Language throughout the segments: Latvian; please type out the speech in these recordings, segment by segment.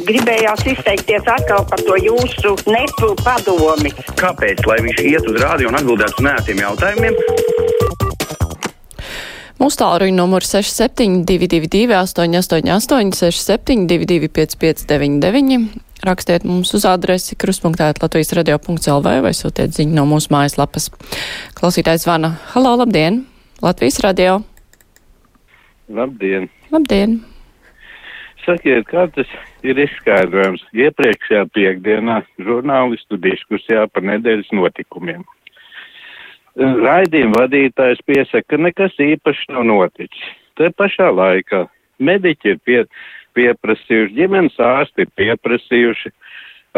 Gribējās izteikties atkal par to jūsu nepu padomi. Kāpēc? Lai viņš iet uz rādio un atbildētu uz nētiem jautājumiem. Mūsu tālruņa numurs 6722, 888, 672, 559, rakstiet mums uz adresi kruspunktēt Latvijas radio.lv vai sūtiet ziņu no mūsu mājaslapas. Klausītājs zvana. Halo, labdien! Latvijas radio! Labdien! Labdien! Sakiet, kā tas ir izskaidrojams iepriekšējā piekdienā žurnālistu diskusijā par nedēļas notikumiem? Raidījuma vadītājs piesaka, ka nekas īpašs nav noticis. Te pašā laikā mediķi ir pie, pieprasījuši, ģimenes ārsti ir pieprasījuši,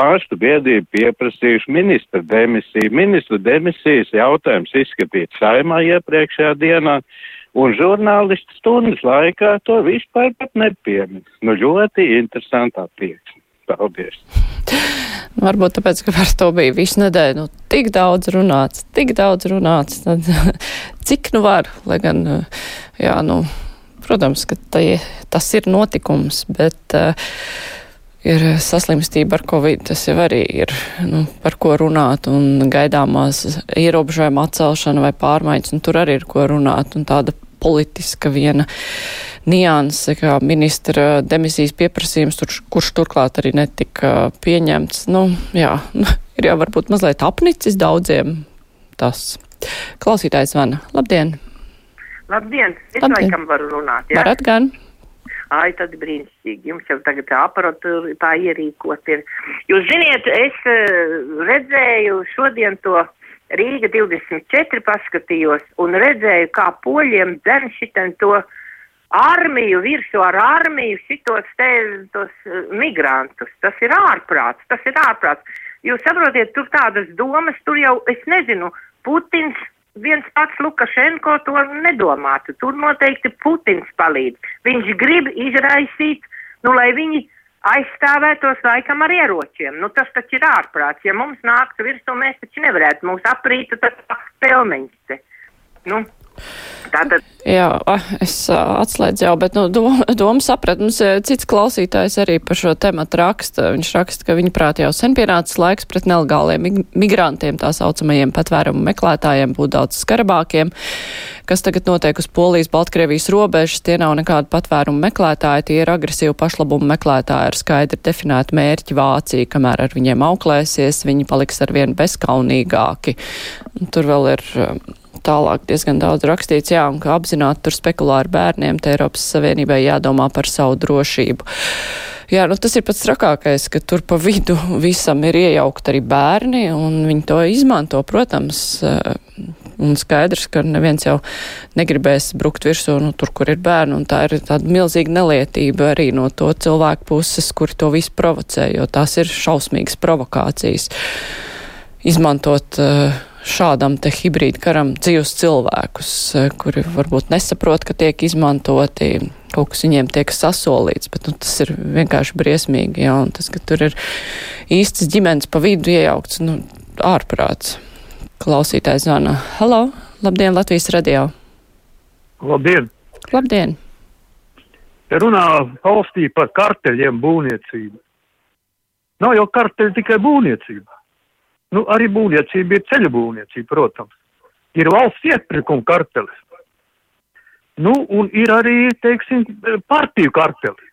ārstu biedrība pieprasījuši ministra demisiju. Ministra demisijas jautājums izskatīt saimā iepriekšējā dienā, un žurnālisti stundas laikā to vispār pat nepiemin. Nu, ļoti interesanta attieksme. Paldies! Varbūt tāpēc, ka par to bija visu nedēļu, nu, tik daudz runāts, tik daudz runāts, tad cik nu var, lai gan, jā, nu, protams, ka tai, tas ir notikums, bet uh, ir saslimstība ar covid, tas jau arī ir, nu, par ko runāt, un gaidāmās ierobežojuma atcelšana vai pārmaiņas, un tur arī ir ko runāt, un tāda politiska viena nianse, kā ministra demisijas pieprasījums, tur, kurš turklāt arī netika pieņemts. Nu, jā, ir jau varbūt mazliet apnicis daudziem tas. Klausītājs zvana. Labdien! Labdien! Es Labdien. laikam varu runāt, jā? Varat gan? Ai, tad brīnišķīgi. Jums jau tagad tā aparatūra tā ierīkot ir. Jūs ziniet, es uh, redzēju šodien to Rīga 24 paskatījos un redzēju, kā poļiem dzen šitam to armiju, virsū ar armiju šitos te, tos uh, migrantus. Tas ir ārprāts, tas ir ārprāts. Jūs saprotiet, tur tādas domas, tur jau, es nezinu, Putins viens pats Lukašenko to nedomātu. Tur noteikti Putins palīdz. Viņš grib izraisīt, nu, lai viņi aizstāvētos laikam ar ieročiem. Nu, tas taču ir ārprāts. Ja mums nāktu virsū, mēs taču nevarētu. Mums aprītu tas pelmeņš. Nu, tātad. Jā, es atslēdzu jau, bet, nu, doma, doma saprat, mums cits klausītājs arī par šo tematu raksta. Viņš raksta, ka viņa prāt jau sen pienācis laiks pret nelegāliem migrantiem, tā saucamajiem patvērumu meklētājiem, būt daudz skarabākiem. Kas tagad notiek uz Polijas, Baltkrievijas robežas, tie nav nekādi patvērumu meklētāji, tie ir agresīvi pašlabumu meklētāji ar skaidri definētu mērķi Vācija, kamēr ar viņiem auklēsies, viņi paliks arvien bezkaunīgāki. Tur vēl ir tālāk diezgan daudz rakstīts, jā, un ka apzināti tur spekulā ar bērniem, te Eiropas Savienībai jādomā par savu drošību. Jā, nu tas ir pats trakākais, ka tur pa vidu visam ir iejaukt arī bērni, un viņi to izmanto, protams, un skaidrs, ka neviens jau negribēs brukt virsū, nu, tur, kur ir bērni, un tā ir tāda milzīga nelietība arī no to cilvēku puses, kuri to visu provocē, jo tās ir šausmīgas provokācijas. Izmantot uh, šādam te hibrīdu karam dzīvus cilvēkus, kuri varbūt nesaprot, ka tiek izmantoti, kaut kas viņiem tiek sasolīts, bet nu, tas ir vienkārši briesmīgi, jā, un tas, ka tur ir īstas ģimenes pa vidu iejaukts, nu, ārprāts. Klausītājs zvana. Halo, labdien, Latvijas radio. Labdien! Labdien! Te runā valstī par karteļiem būvniecību. Nav jau karteļi tikai būvniecība. Nu, arī būvniecība ir ceļu būvniecība, protams. Ir valsts iepirkuma kartelis. Nu, un ir arī, teiksim, partiju karteli,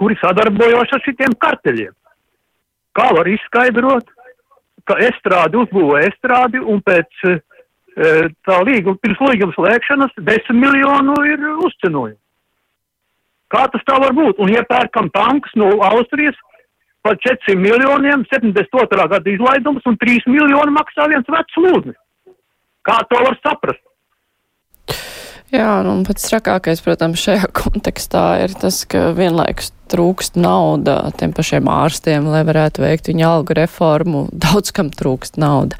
kuri sadarbojas ar šitiem karteļiem. Kā var izskaidrot, ka estrādi uzbūvē estrādi un pēc e, tā līguma, pirms līguma slēgšanas desmit miljonu ir uzcenojumi. Kā tas tā var būt? Un iepērkam tankus no Austrijas par 400 miljoniem, 72. gada izlaidums un 3 miljoni maksā viens vecs lūdnis. Kā to var saprast? Jā, nu, un pats trakākais, protams, šajā kontekstā ir tas, ka vienlaikus trūkst nauda tiem pašiem ārstiem, lai varētu veikt viņa algu reformu. Daudz kam trūkst nauda.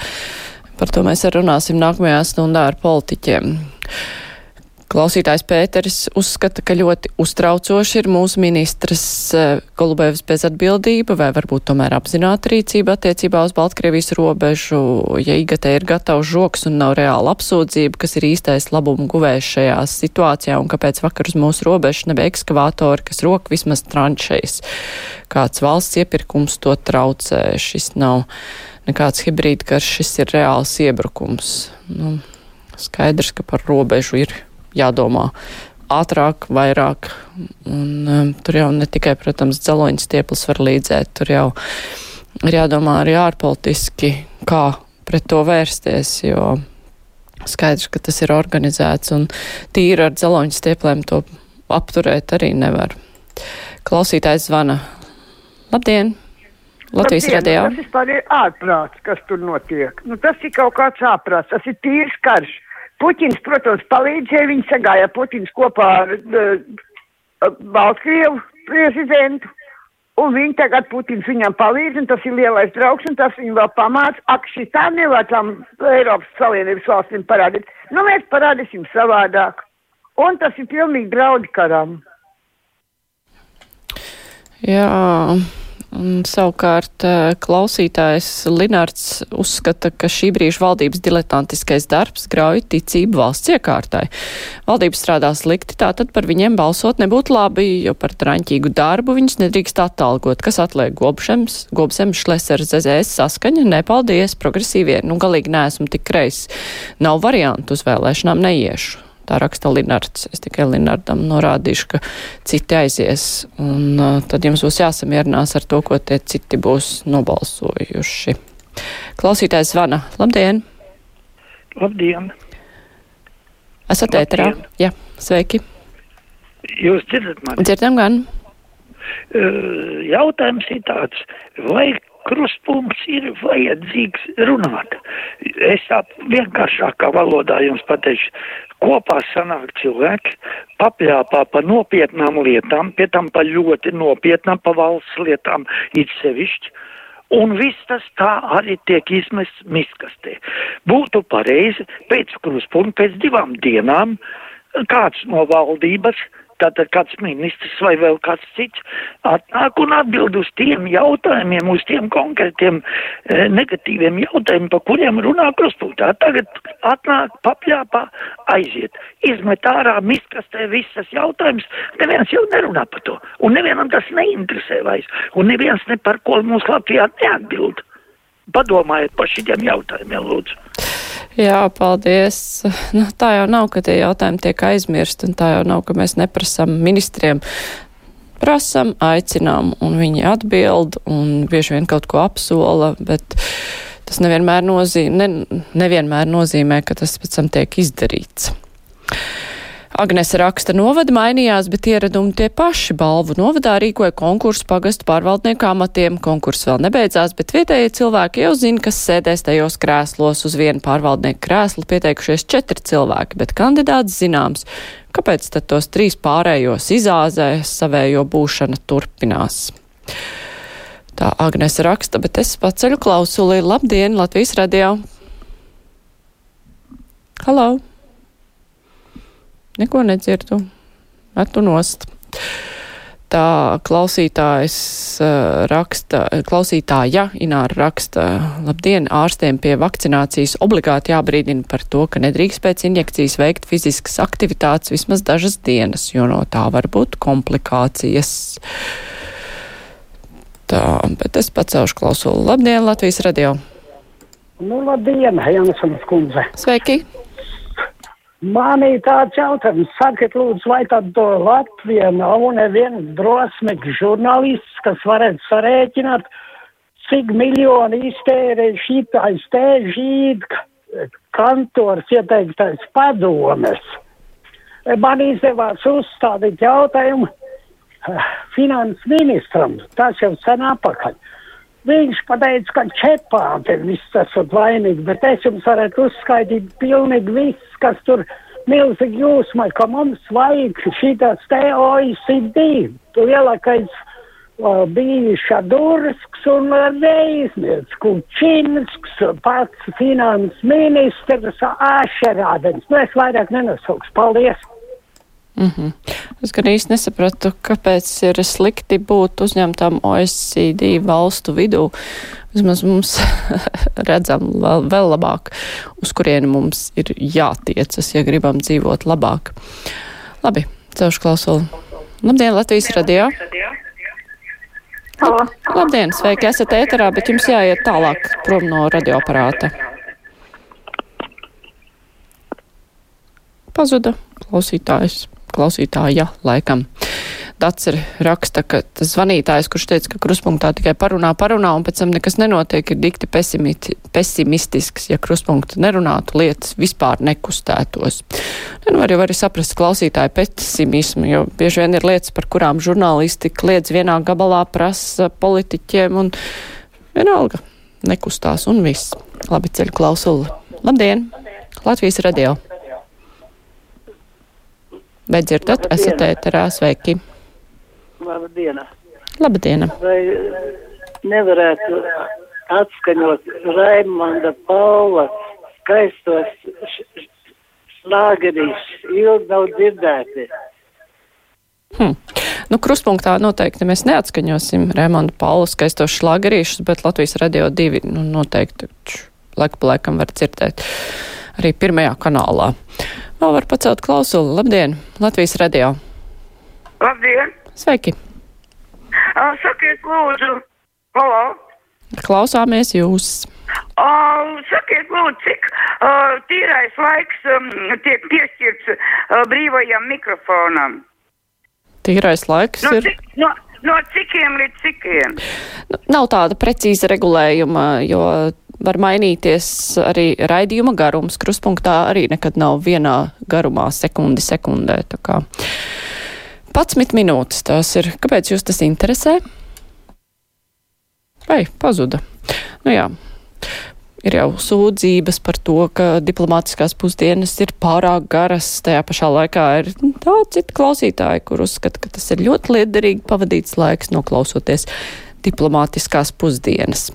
Par to mēs arī runāsim nākamajā stundā ar politiķiem. Klausītājs Pēteris uzskata, ka ļoti uztraucoši ir mūsu ministras eh, Golubēvas bezatbildība vai varbūt tomēr apzināta rīcība attiecībā uz Baltkrievijas robežu, ja IGT ir gatavs žoks un nav reāla apsūdzība, kas ir īstais labumu guvējs šajā situācijā un kāpēc vakar uz mūsu robežu nebija ekskavātori, kas rok vismaz tranšejas. Kāds valsts iepirkums to traucē, šis nav nekāds hibrīd karš, šis ir reāls iebrukums. Nu, skaidrs, ka par robežu ir jādomā ātrāk, vairāk. Un, um, tur jau ne tikai, protams, dzeloņas stieples var līdzēt, tur jau ir jādomā arī ārpolitiski, kā pret to vērsties, jo skaidrs, ka tas ir organizēts un tīri ar dzeloņas stieplēm to apturēt arī nevar. Klausītājs zvana. Labdien! Latvijas radio. Tas vispār ir ārprāts, kas tur notiek. Nu, tas ir kaut kāds ārprāts, tas ir tīrs karš. Puķins, protams, palīdzēja, viņi sagāja Puķins kopā ar uh, Baltkrievu prezidentu, un viņi tagad Putins viņam palīdz, un tas ir lielais draugs, un tas viņu vēl pamāca, ak, šitā nevar tam Eiropas Savienības valstīm parādīt. Nu, mēs parādīsim savādāk. Un tas ir pilnīgi draudi karam. Jā. Un, savukārt eh, klausītājs Linārds uzskata, ka šī brīža valdības diletantiskais darbs grauj ticību valsts iekārtai. Valdība strādā slikti, tātad par viņiem balsot nebūtu labi, jo par traņķīgu darbu viņus nedrīkst atalgot. Kas atliek gobšems, gobsems, šlesers, zezēs, saskaņa? Nepaldies, progresīvie. Nu, galīgi neesmu tik kreis. Nav variantu uz vēlēšanām neiešu. Tā raksta Linards. Es tikai Linardam norādīšu, ka citi aizies, un uh, tad jums būs jāsamierinās ar to, ko tie citi būs nobalsojuši. Klausītājs zvana. Labdien! Labdien! Esat ēterā? Jā, sveiki! Jūs dzirdat mani? Dzirdam gan. Jautājums ir tāds, vai krustpunkts ir vajadzīgs runāt. Es tā vienkāršākā valodā jums pateikšu, kopā sanāk cilvēki, papļāpā pa nopietnām lietām, pie tam pa ļoti nopietnām, pa valsts lietām it sevišķi. Un viss tas tā arī tiek izmests miskastē. Būtu pareizi pēc kruspunkta, pēc divām dienām, kāds no valdības tātad kāds ministrs vai vēl kāds cits atnāk un atbild uz tiem jautājumiem, uz tiem konkrētiem e, negatīviem jautājumiem, pa kuriem runā kruspunktā. Tagad atnāk papļāpā, aiziet, izmet ārā miskastē visas jautājumus, neviens jau nerunā par to, un nevienam tas neinteresē vairs, un neviens ne par ko mums Latvijā neatbild. Padomājiet par šitiem jautājumiem, lūdzu. Jā, paldies. Nu, tā jau nav, ka tie jautājumi tiek aizmirsti, un tā jau nav, ka mēs neprasam ministriem. Prasam, aicinām, un viņi atbild, un bieži vien kaut ko apsola, bet tas nevienmēr nozīmē, ne, nevienmēr nozīmē ka tas pēc tam tiek izdarīts. Agnese raksta, novada mainījās, bet ieradumi tie paši. Balvu novadā rīkoja konkursu pagastu pārvaldnieku amatiem. Konkurss vēl nebeidzās, bet vietējie cilvēki jau zina, kas sēdēs tajos krēslos. Uz vienu pārvaldnieku krēslu pieteikušies četri cilvēki, bet kandidāts zināms. Kāpēc tad tos trīs pārējos izāzē savējo būšana turpinās? Tā Agnese raksta, bet es paceļu klausuli. Labdien, Latvijas radio! Halo! Neko nedzirdu. Metu nost. Tā klausītājs uh, raksta, klausītāja Ināra raksta, labdien, ārstiem pie vakcinācijas obligāti jābrīdina par to, ka nedrīkst pēc injekcijas veikt fiziskas aktivitātes vismaz dažas dienas, jo no tā var būt komplikācijas. Tā, bet es pacelšu klausulu. Labdien, Latvijas radio! Nu, labdien, Jansons kundze! Sveiki! Man ir tāds jautājums, sakiet, lūdzu, vai tad Latvija nav neviens drosmīgs žurnālists, kas varētu sarēķināt, cik miljoni iztērē šitais te žīd kantors ieteiktais padomes. Man izdevās uzstādīt jautājumu eh, finanses ministram, tas jau sen apakaļ. Viņš pateica, ka čepāte viss esat vainīgi, bet es jums varētu uzskaidīt pilnīgi viss, kas tur milzīgi jūsmai, ka mums vajag šitas te OECD, lielākais uh, bija Šadursks un Reiznieks, Kučinsks, pats finanses ministrs Ašerādens. Nu, es vairāk nenosaukšu. Paldies! Mm -hmm. Es gan īsti nesapratu, kāpēc ir slikti būt uzņemtam OECD valstu vidū. Vismaz mums redzam vēl, vēl labāk, uz kurieni mums ir jātiecas, ja gribam dzīvot labāk. Labi, celšu klausuli. Labdien, Latvijas radio! Halo. Labdien, sveiki, esat ēterā, bet jums jāiet tālāk prom no radioaparāta. Pazuda klausītājs, klausītāja laikam. Dats ir raksta, ka tas zvanītājs, kurš teica, ka kruspunktā tikai parunā, parunā un pēc tam nekas nenotiek, ir dikti pesimistisks. Ja kruspunkta nerunātu, lietas vispār nekustētos. Nu, var jau arī saprast klausītāju pesimismu, jo bieži vien ir lietas, par kurām žurnālisti kliedz vienā gabalā, prasa politiķiem un vienalga nekustās un viss. Labi ceļu klausuli. Labdien! Latvijas radio! Vai dzirdat? Esat ēterā, sveiki! Labdien! Labdien! Vai nevarētu atskaņot Raimonda Paula skaistos slāgerīšus, ilgi nav dzirdēti? Hmm. Nu, kruspunktā noteikti mēs neatskaņosim Raimonda Paula skaistos šlāgerīšus, bet Latvijas radio divi nu, noteikti laiku pa laikam var dzirdēt arī pirmajā kanālā. Vēl var pacelt klausuli. Labdien, Latvijas radio! Labdien! Sveiki! Uh, sakiet, lūdzu, halo! Klausāmies jūs! Uh, sakiet, lūdzu, cik uh, tīrais laiks um, tiek piešķirts uh, brīvajam mikrofonam? Tīrais laiks No, ir. cik, no, no cikiem līdz cikiem? Nu, Nav tāda precīza regulējuma, jo var mainīties arī raidījuma garums. Kruspunktā arī nekad nav vienā garumā sekundi sekundē. Tā kā 11 minūtes tās ir. Kāpēc jūs tas interesē? Vai pazuda? Nu jā. Ir jau sūdzības par to, ka diplomātiskās pusdienas ir pārāk garas. Tajā pašā laikā ir daudz citu klausītāju, kur uzskata, ka tas ir ļoti liederīgi pavadīts laiks noklausoties diplomātiskās pusdienas.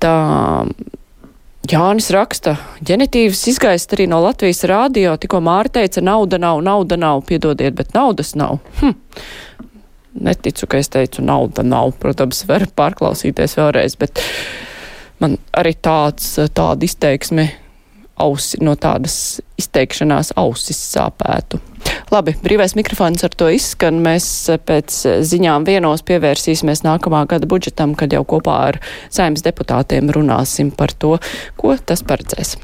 Tā Jānis raksta, ģenitīvs izgaist arī no Latvijas rādio, tikko Māri teica, nauda nav, nauda nav, piedodiet, bet naudas nav. Hm. Neticu, ka es teicu, nauda nav. Protams, var pārklausīties vēlreiz, bet man arī tāds, tāda izteiksme ausi, no tādas izteikšanās ausis sāpētu. Labi, brīvais mikrofons ar to izskan. Mēs pēc ziņām vienos pievērsīsimies nākamā gada budžetam, kad jau kopā ar saimnes deputātiem runāsim par to, ko tas paredzēs.